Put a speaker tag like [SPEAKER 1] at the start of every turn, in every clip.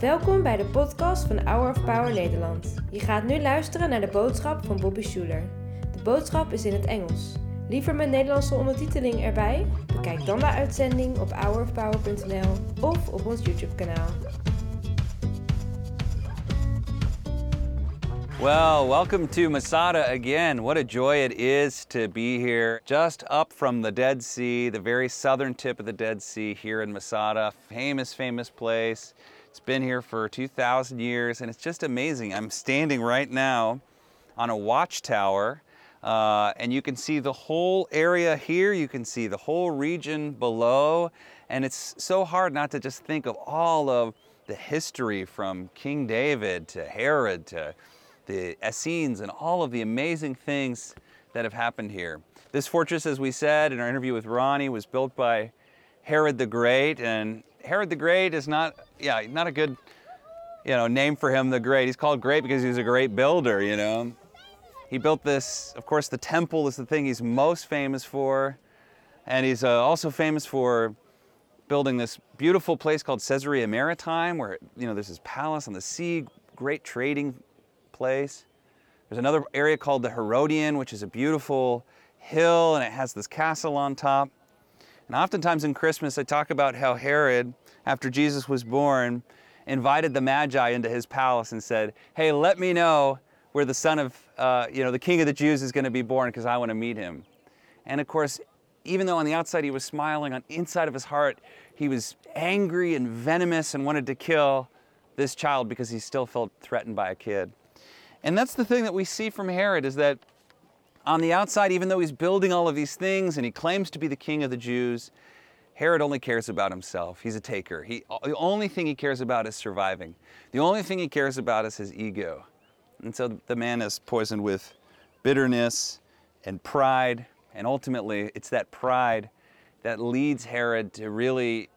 [SPEAKER 1] Welkom bij de podcast van Hour of Power Nederland. Je gaat nu luisteren naar de boodschap van Bobby Schuler. De boodschap is in het Engels. Liever met Nederlandse ondertiteling erbij? Bekijk dan de uitzending op hourofpower.nl of op ons YouTube kanaal.
[SPEAKER 2] Well, welcome to Masada again. What a joy it is to be here, just up from the Dead Sea, the very southern tip of the Dead Sea here in Masada. Famous, famous place. It's been here for 2,000 years, and it's just amazing. I'm standing right now on a watchtower, uh, and you can see the whole area here. You can see the whole region below, and it's so hard not to just think of all of the history from King David to Herod to the Essenes and all of the amazing things that have happened here. This fortress, as we said in our interview with Ronnie, was built by Herod the Great, and Herod the Great is not, yeah, not a good, you know, name for him. The Great. He's called Great because he was a great builder. You know, he built this. Of course, the temple is the thing he's most famous for, and he's uh, also famous for building this beautiful place called Caesarea Maritime, where you know there's his palace on the sea, great trading place. There's another area called the Herodian, which is a beautiful hill and it has this castle on top. And oftentimes in Christmas, I talk about how Herod, after Jesus was born, invited the Magi into his palace and said, Hey, let me know where the son of, uh, you know, the king of the Jews is going to be born because I want to meet him. And of course, even though on the outside he was smiling, on inside of his heart, he was angry and venomous and wanted to kill this child because he still felt threatened by a kid. And that's the thing that we see from Herod is that on the outside, even though he's building all of these things and he claims to be the king of the Jews, Herod only cares about himself. He's a taker. He, the only thing he cares about is surviving. The only thing he cares about is his ego. And so the man is poisoned with bitterness and pride. And ultimately, it's that pride that leads Herod to really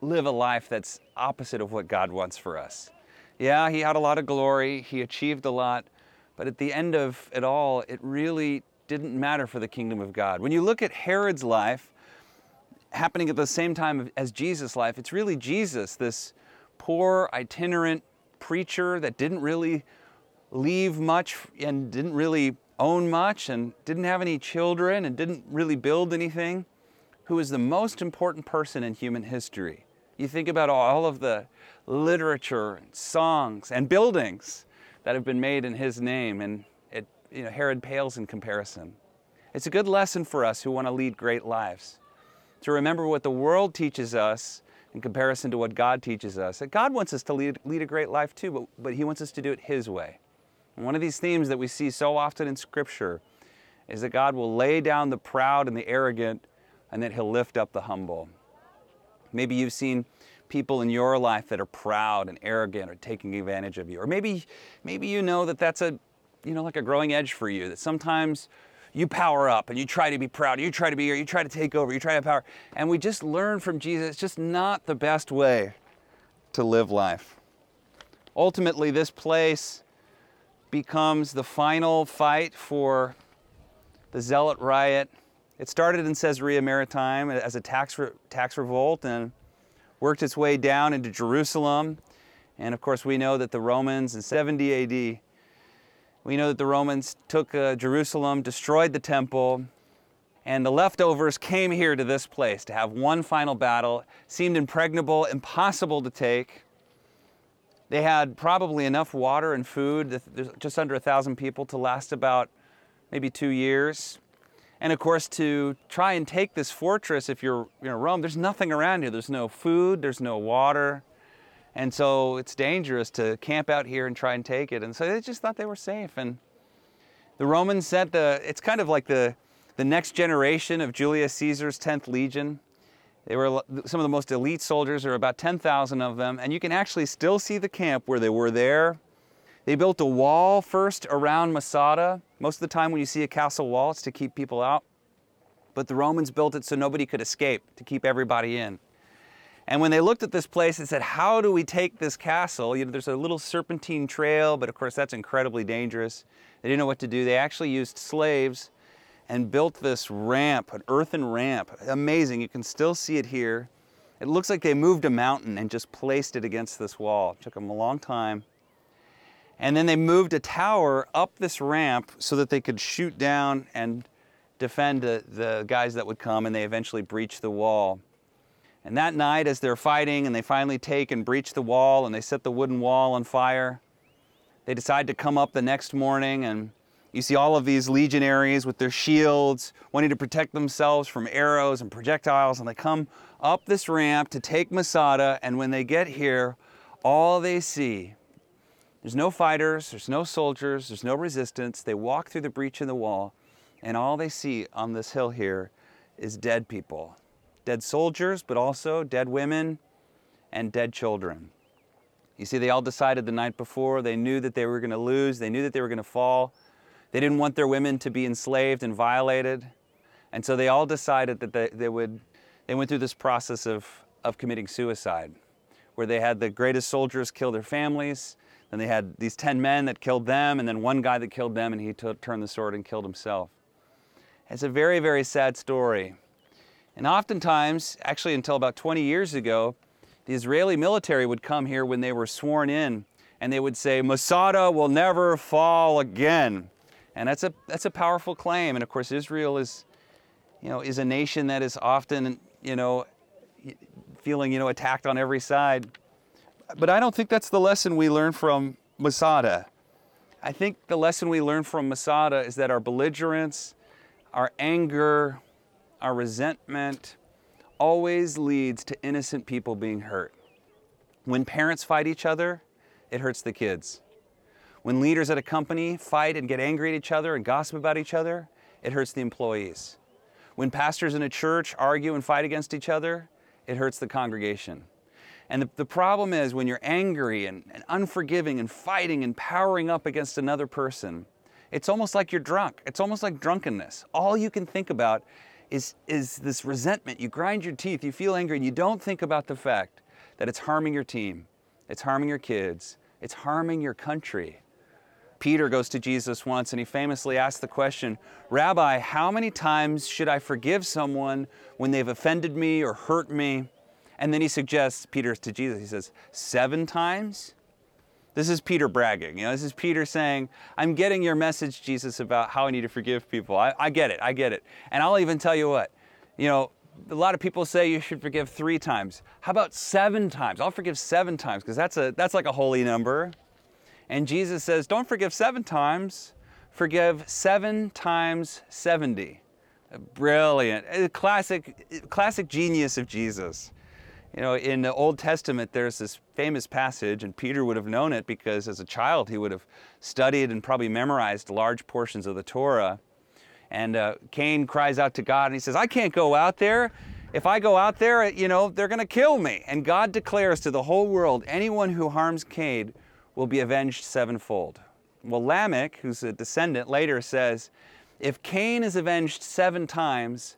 [SPEAKER 2] live a life that's opposite of what God wants for us. Yeah, he had a lot of glory, he achieved a lot, but at the end of it all, it really didn't matter for the kingdom of God. When you look at Herod's life, happening at the same time as Jesus' life, it's really Jesus, this poor, itinerant preacher that didn't really leave much and didn't really own much and didn't have any children and didn't really build anything, who is the most important person in human history. You think about all of the literature, and songs, and buildings that have been made in his name, and it, you know, Herod pales in comparison. It's a good lesson for us who want to lead great lives to remember what the world teaches us in comparison to what God teaches us. That God wants us to lead, lead a great life too, but, but He wants us to do it His way. And one of these themes that we see so often in Scripture is that God will lay down the proud and the arrogant, and that He'll lift up the humble. Maybe you've seen people in your life that are proud and arrogant or taking advantage of you. Or maybe maybe you know that that's a you know like a growing edge for you that sometimes you power up and you try to be proud, you try to be, or you try to take over, you try to have power. And we just learn from Jesus, it's just not the best way to live life. Ultimately, this place becomes the final fight for the Zealot riot. It started in Caesarea Maritime as a tax, re- tax revolt and worked its way down into Jerusalem. And of course, we know that the Romans in 70 AD, we know that the Romans took uh, Jerusalem, destroyed the temple, and the leftovers came here to this place to have one final battle. Seemed impregnable, impossible to take. They had probably enough water and food, just under a thousand people, to last about maybe two years. And of course, to try and take this fortress, if you're you know, Rome, there's nothing around here. There's no food, there's no water. And so it's dangerous to camp out here and try and take it. And so they just thought they were safe. And the Romans sent the, it's kind of like the, the next generation of Julius Caesar's 10th Legion. They were some of the most elite soldiers, there were about 10,000 of them. And you can actually still see the camp where they were there they built a wall first around Masada. Most of the time, when you see a castle wall, it's to keep people out. But the Romans built it so nobody could escape, to keep everybody in. And when they looked at this place, they said, How do we take this castle? You know, there's a little serpentine trail, but of course, that's incredibly dangerous. They didn't know what to do. They actually used slaves and built this ramp, an earthen ramp. Amazing. You can still see it here. It looks like they moved a mountain and just placed it against this wall. It took them a long time. And then they moved a tower up this ramp so that they could shoot down and defend the, the guys that would come, and they eventually breached the wall. And that night, as they're fighting and they finally take and breach the wall and they set the wooden wall on fire, they decide to come up the next morning and you see all of these legionaries with their shields, wanting to protect themselves from arrows and projectiles, and they come up this ramp to take Masada. And when they get here, all they see there's no fighters, there's no soldiers, there's no resistance. They walk through the breach in the wall, and all they see on this hill here is dead people dead soldiers, but also dead women and dead children. You see, they all decided the night before, they knew that they were going to lose, they knew that they were going to fall. They didn't want their women to be enslaved and violated. And so they all decided that they, they would, they went through this process of, of committing suicide, where they had the greatest soldiers kill their families, then they had these 10 men that killed them, and then one guy that killed them, and he t- turned the sword and killed himself. It's a very, very sad story. And oftentimes, actually until about 20 years ago, the Israeli military would come here when they were sworn in and they would say, Masada will never fall again. And that's a, that's a powerful claim. And of course, Israel is, you know, is a nation that is often, you know, feeling, you know, attacked on every side. But I don't think that's the lesson we learn from Masada. I think the lesson we learn from Masada is that our belligerence, our anger, our resentment always leads to innocent people being hurt. When parents fight each other, it hurts the kids. When leaders at a company fight and get angry at each other and gossip about each other, it hurts the employees. When pastors in a church argue and fight against each other, it hurts the congregation. And the, the problem is when you're angry and, and unforgiving and fighting and powering up against another person, it's almost like you're drunk. It's almost like drunkenness. All you can think about is, is this resentment. You grind your teeth, you feel angry, and you don't think about the fact that it's harming your team, it's harming your kids, it's harming your country. Peter goes to Jesus once and he famously asks the question Rabbi, how many times should I forgive someone when they've offended me or hurt me? And then he suggests, Peter to Jesus, he says, Seven times? This is Peter bragging. You know, this is Peter saying, I'm getting your message, Jesus, about how I need to forgive people. I, I get it, I get it. And I'll even tell you what, you know, a lot of people say you should forgive three times. How about seven times? I'll forgive seven times because that's a that's like a holy number. And Jesus says, don't forgive seven times, forgive seven times 70. Brilliant. Classic, classic genius of Jesus. You know, in the Old Testament, there's this famous passage, and Peter would have known it because as a child he would have studied and probably memorized large portions of the Torah. And uh, Cain cries out to God and he says, I can't go out there. If I go out there, you know, they're going to kill me. And God declares to the whole world anyone who harms Cain will be avenged sevenfold. Well, Lamech, who's a descendant, later says, if Cain is avenged seven times,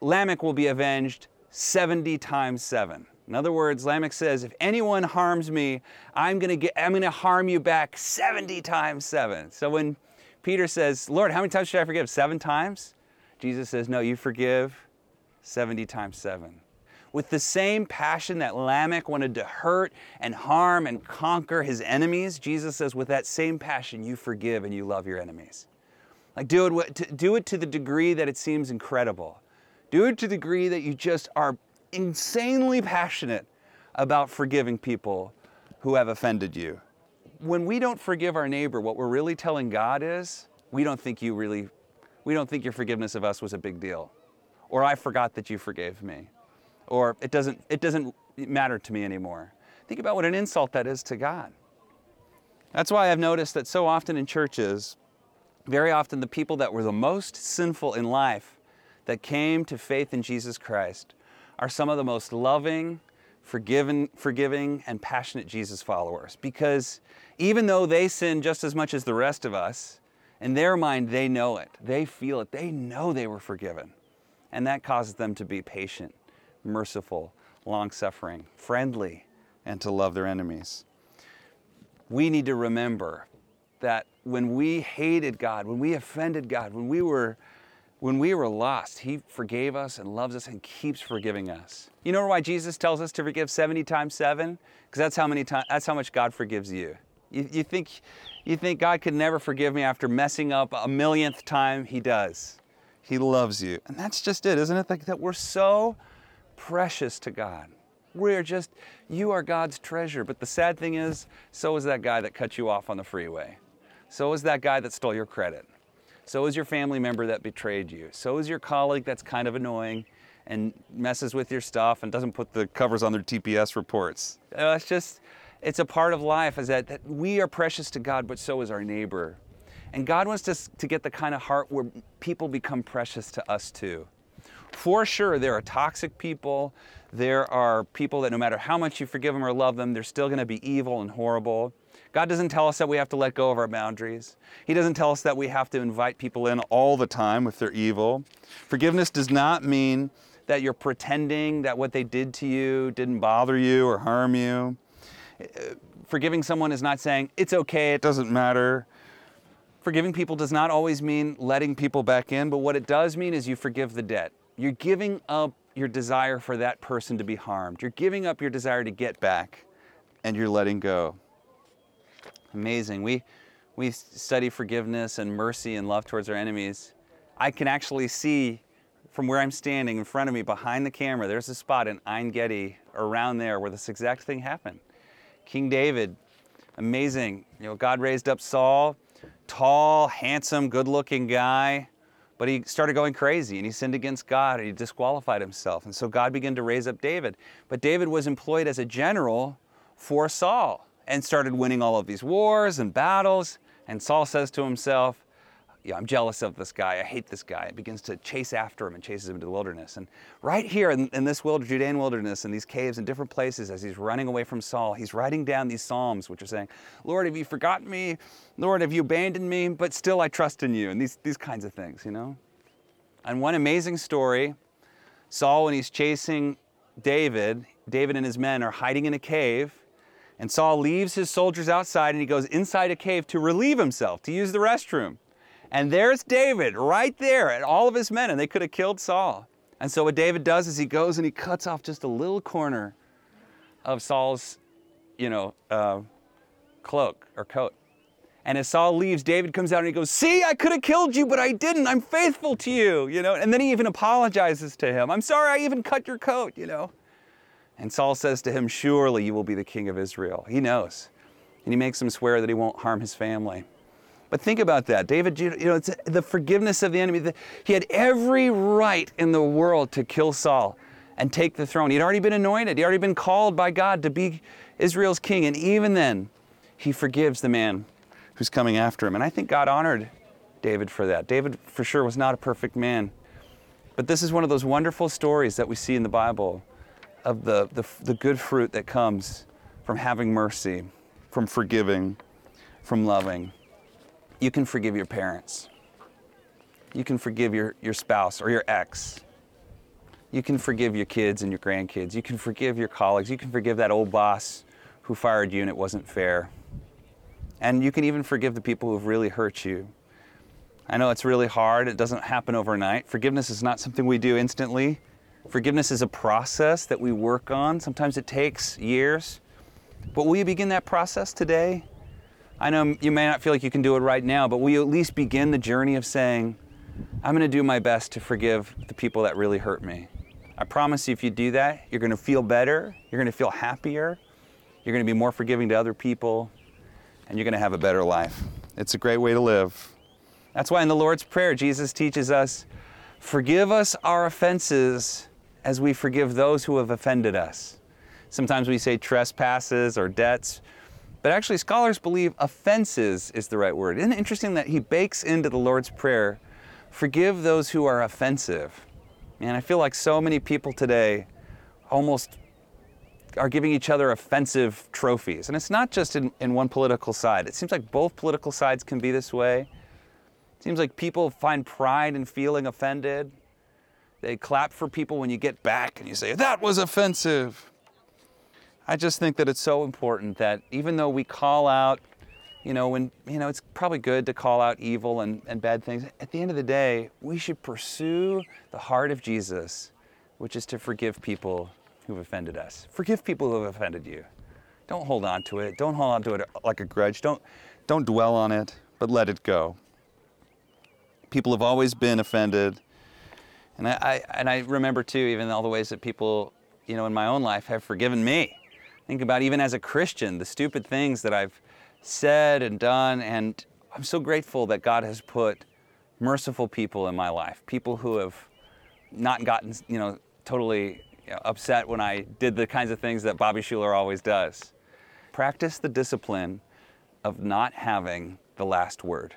[SPEAKER 2] Lamech will be avenged 70 times 7. In other words, Lamech says, if anyone harms me, I'm going to harm you back 70 times 7. So when Peter says, "Lord, how many times should I forgive? 7 times?" Jesus says, "No, you forgive 70 times 7." With the same passion that Lamech wanted to hurt and harm and conquer his enemies, Jesus says, with that same passion, you forgive and you love your enemies. Like, do it, do it to the degree that it seems incredible. Do it to the degree that you just are insanely passionate about forgiving people who have offended you. When we don't forgive our neighbor, what we're really telling God is, we don't think you really, we don't think your forgiveness of us was a big deal. Or I forgot that you forgave me. Or it doesn't, it doesn't matter to me anymore. Think about what an insult that is to God. That's why I've noticed that so often in churches, very often the people that were the most sinful in life that came to faith in Jesus Christ are some of the most loving, forgiving, forgiving, and passionate Jesus followers. Because even though they sin just as much as the rest of us, in their mind they know it, they feel it, they know they were forgiven. And that causes them to be patient, merciful, long suffering, friendly, and to love their enemies. We need to remember that when we hated God, when we offended God, when we were When we were lost, He forgave us and loves us and keeps forgiving us. You know why Jesus tells us to forgive 70 times 7? Because that's how many times that's how much God forgives you. you. You think you think God could never forgive me after messing up a millionth time? He does. He loves you. And that's just it, isn't it? Like that we're so precious to God. We're just, you are God's treasure. But the sad thing is, so is that guy that cut you off on the freeway. So is that guy that stole your credit. So is your family member that betrayed you. So is your colleague that's kind of annoying and messes with your stuff and doesn't put the covers on their TPS reports. Uh, it's just, it's a part of life is that, that we are precious to God, but so is our neighbor. And God wants us to get the kind of heart where people become precious to us too. For sure, there are toxic people. There are people that no matter how much you forgive them or love them, they're still going to be evil and horrible. God doesn't tell us that we have to let go of our boundaries. He doesn't tell us that we have to invite people in all the time if they're evil. Forgiveness does not mean that you're pretending that what they did to you didn't bother you or harm you. Forgiving someone is not saying, it's okay, it doesn't matter. Forgiving people does not always mean letting people back in, but what it does mean is you forgive the debt. You're giving up your desire for that person to be harmed. You're giving up your desire to get back, and you're letting go amazing. We, we study forgiveness and mercy and love towards our enemies. I can actually see from where I'm standing in front of me behind the camera, there's a spot in Ein Gedi around there where this exact thing happened. King David, amazing. You know, God raised up Saul, tall, handsome, good looking guy, but he started going crazy and he sinned against God and he disqualified himself. And so God began to raise up David. But David was employed as a general for Saul and started winning all of these wars and battles. And Saul says to himself, yeah, I'm jealous of this guy. I hate this guy. It begins to chase after him and chases him into the wilderness. And right here in, in this wild, Judean wilderness, in these caves, in different places, as he's running away from Saul, he's writing down these psalms, which are saying, Lord, have you forgotten me? Lord, have you abandoned me? But still I trust in you. And these, these kinds of things, you know? And one amazing story Saul, when he's chasing David, David and his men are hiding in a cave and Saul leaves his soldiers outside and he goes inside a cave to relieve himself, to use the restroom. And there's David right there and all of his men, and they could have killed Saul. And so what David does is he goes and he cuts off just a little corner of Saul's, you know, uh, cloak or coat. And as Saul leaves, David comes out and he goes, See, I could have killed you, but I didn't. I'm faithful to you, you know. And then he even apologizes to him. I'm sorry I even cut your coat, you know. And Saul says to him, Surely you will be the king of Israel. He knows. And he makes him swear that he won't harm his family. But think about that. David, you know, it's the forgiveness of the enemy. He had every right in the world to kill Saul and take the throne. He'd already been anointed, he'd already been called by God to be Israel's king. And even then, he forgives the man who's coming after him. And I think God honored David for that. David, for sure, was not a perfect man. But this is one of those wonderful stories that we see in the Bible of the, the, the good fruit that comes from having mercy, from forgiving, from loving. You can forgive your parents. You can forgive your, your spouse or your ex. You can forgive your kids and your grandkids. You can forgive your colleagues. You can forgive that old boss who fired you and it wasn't fair. And you can even forgive the people who have really hurt you. I know it's really hard, it doesn't happen overnight. Forgiveness is not something we do instantly. Forgiveness is a process that we work on. Sometimes it takes years. But will you begin that process today? I know you may not feel like you can do it right now, but will you at least begin the journey of saying, I'm going to do my best to forgive the people that really hurt me? I promise you, if you do that, you're going to feel better, you're going to feel happier, you're going to be more forgiving to other people, and you're going to have a better life. It's a great way to live. That's why in the Lord's Prayer, Jesus teaches us forgive us our offenses as we forgive those who have offended us. Sometimes we say trespasses or debts, but actually, scholars believe offenses is the right word. Isn't it interesting that he bakes into the Lord's Prayer, forgive those who are offensive? And I feel like so many people today almost are giving each other offensive trophies. And it's not just in, in one political side. It seems like both political sides can be this way. It seems like people find pride in feeling offended. They clap for people when you get back and you say, that was offensive. I just think that it's so important that even though we call out you know, when, you know, it's probably good to call out evil and, and bad things. At the end of the day, we should pursue the heart of Jesus, which is to forgive people who've offended us. Forgive people who have offended you. Don't hold on to it. Don't hold on to it like a grudge. Don't, don't dwell on it, but let it go. People have always been offended. And I, I, and I remember too, even all the ways that people, you know, in my own life have forgiven me. Think about even as a Christian, the stupid things that I've said and done. And I'm so grateful that God has put merciful people in my life, people who have not gotten, you know, totally upset when I did the kinds of things that Bobby Schuller always does. Practice the discipline of not having the last word.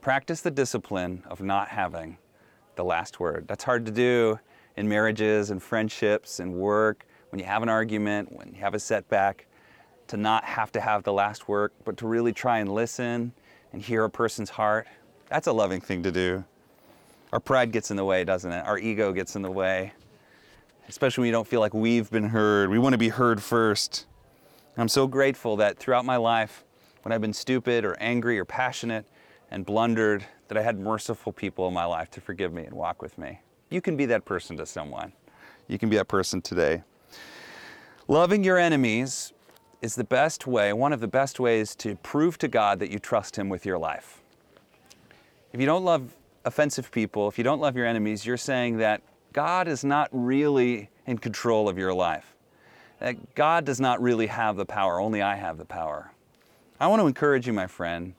[SPEAKER 2] Practice the discipline of not having the last word. That's hard to do in marriages and friendships and work, when you have an argument, when you have a setback to not have to have the last word, but to really try and listen and hear a person's heart. That's a loving thing to do. Our pride gets in the way, doesn't it? Our ego gets in the way, especially when you don't feel like we've been heard. We want to be heard first. I'm so grateful that throughout my life, when I've been stupid or angry or passionate and blundered, that I had merciful people in my life to forgive me and walk with me. You can be that person to someone. You can be that person today. Loving your enemies is the best way, one of the best ways to prove to God that you trust Him with your life. If you don't love offensive people, if you don't love your enemies, you're saying that God is not really in control of your life. That God does not really have the power, only I have the power. I want to encourage you, my friend,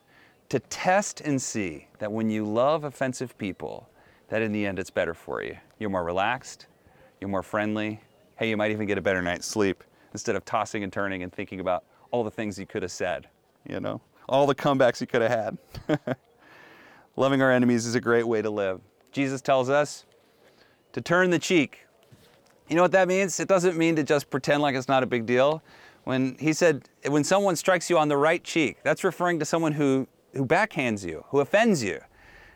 [SPEAKER 2] to test and see that when you love offensive people, that in the end it's better for you. You're more relaxed, you're more friendly. Hey, you might even get a better night's sleep instead of tossing and turning and thinking about all the things you could have said, you know, all the comebacks you could have had. Loving our enemies is a great way to live. Jesus tells us to turn the cheek. You know what that means? It doesn't mean to just pretend like it's not a big deal. When he said, when someone strikes you on the right cheek, that's referring to someone who, who backhands you, who offends you.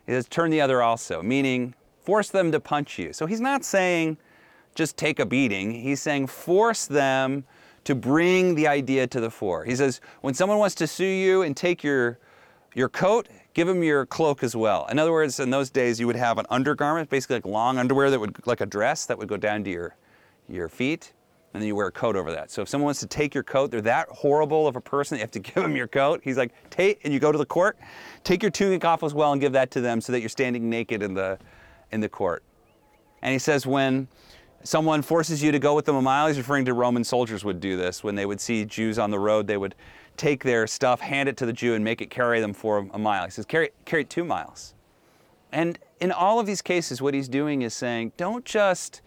[SPEAKER 2] He says, turn the other also, meaning force them to punch you. So he's not saying, just take a beating. He's saying force them to bring the idea to the fore. He says, when someone wants to sue you and take your, your coat, give them your cloak as well. In other words, in those days, you would have an undergarment, basically like long underwear that would, like a dress that would go down to your, your feet, and then you wear a coat over that. So if someone wants to take your coat, they're that horrible of a person, you have to give them your coat. He's like, take, and you go to the court, take your tunic off as well and give that to them so that you're standing naked in the, in the court. And he says, when someone forces you to go with them a mile, he's referring to Roman soldiers would do this. When they would see Jews on the road, they would take their stuff, hand it to the Jew, and make it carry them for a mile. He says, carry, carry two miles. And in all of these cases, what he's doing is saying, don't just,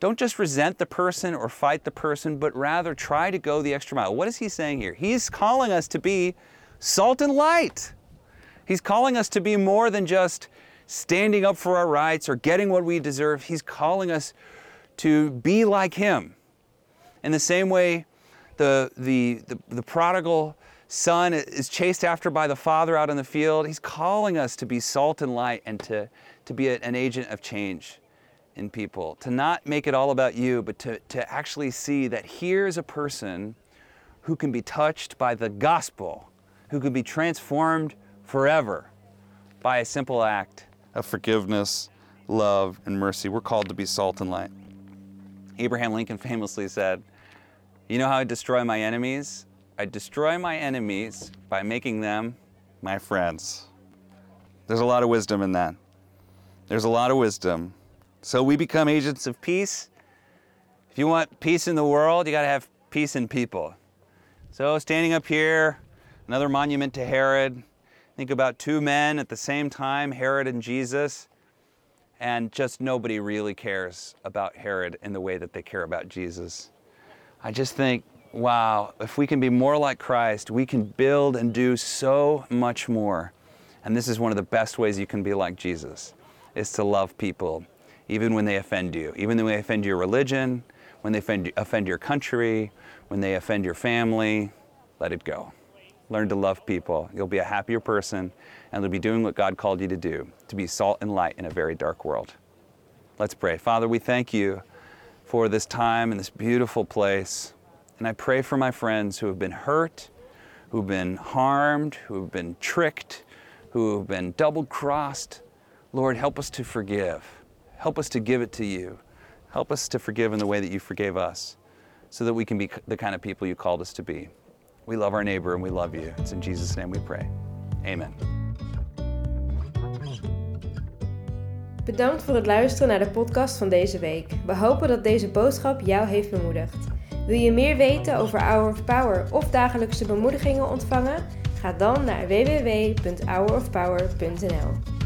[SPEAKER 2] don't just resent the person or fight the person, but rather try to go the extra mile. What is he saying here? He's calling us to be salt and light. He's calling us to be more than just standing up for our rights or getting what we deserve. He's calling us to be like him. In the same way, the, the, the, the, prodigal son is chased after by the father out in the field. He's calling us to be salt and light and to, to be an agent of change in people. To not make it all about you, but to, to actually see that here's a person who can be touched by the gospel, who can be transformed forever by a simple act of forgiveness, love, and mercy. We're called to be salt and light. Abraham Lincoln famously said, You know how I destroy my enemies? I destroy my enemies by making them my friends. There's a lot of wisdom in that. There's a lot of wisdom. So we become agents of peace. If you want peace in the world, you got to have peace in people. So standing up here, another monument to Herod. Think about two men at the same time, Herod and Jesus and just nobody really cares about Herod in the way that they care about Jesus. I just think, wow, if we can be more like Christ, we can build and do so much more. And this is one of the best ways you can be like Jesus, is to love people, even when they offend you, even when they offend your religion, when they offend, offend your country, when they offend your family, let it go. Learn to love people. You'll be a happier person and you'll be doing what God called you to do, to be salt and light in a very dark world. Let's pray. Father, we thank you for this time and this beautiful place. And I pray for my friends who have been hurt, who've been harmed, who've been tricked, who've been double crossed. Lord, help us to forgive. Help us to give it to you. Help us to forgive in the way that you forgave us so that we can be the kind of people you called us to be. We love our neighbor and we love you. It's in Jesus' name we pray. Amen.
[SPEAKER 1] Bedankt voor het luisteren naar de podcast van deze week. We hopen dat deze boodschap jou heeft bemoedigd. Wil je meer weten over Hour of Power of dagelijkse bemoedigingen ontvangen? Ga dan naar www.hourofpower.nl.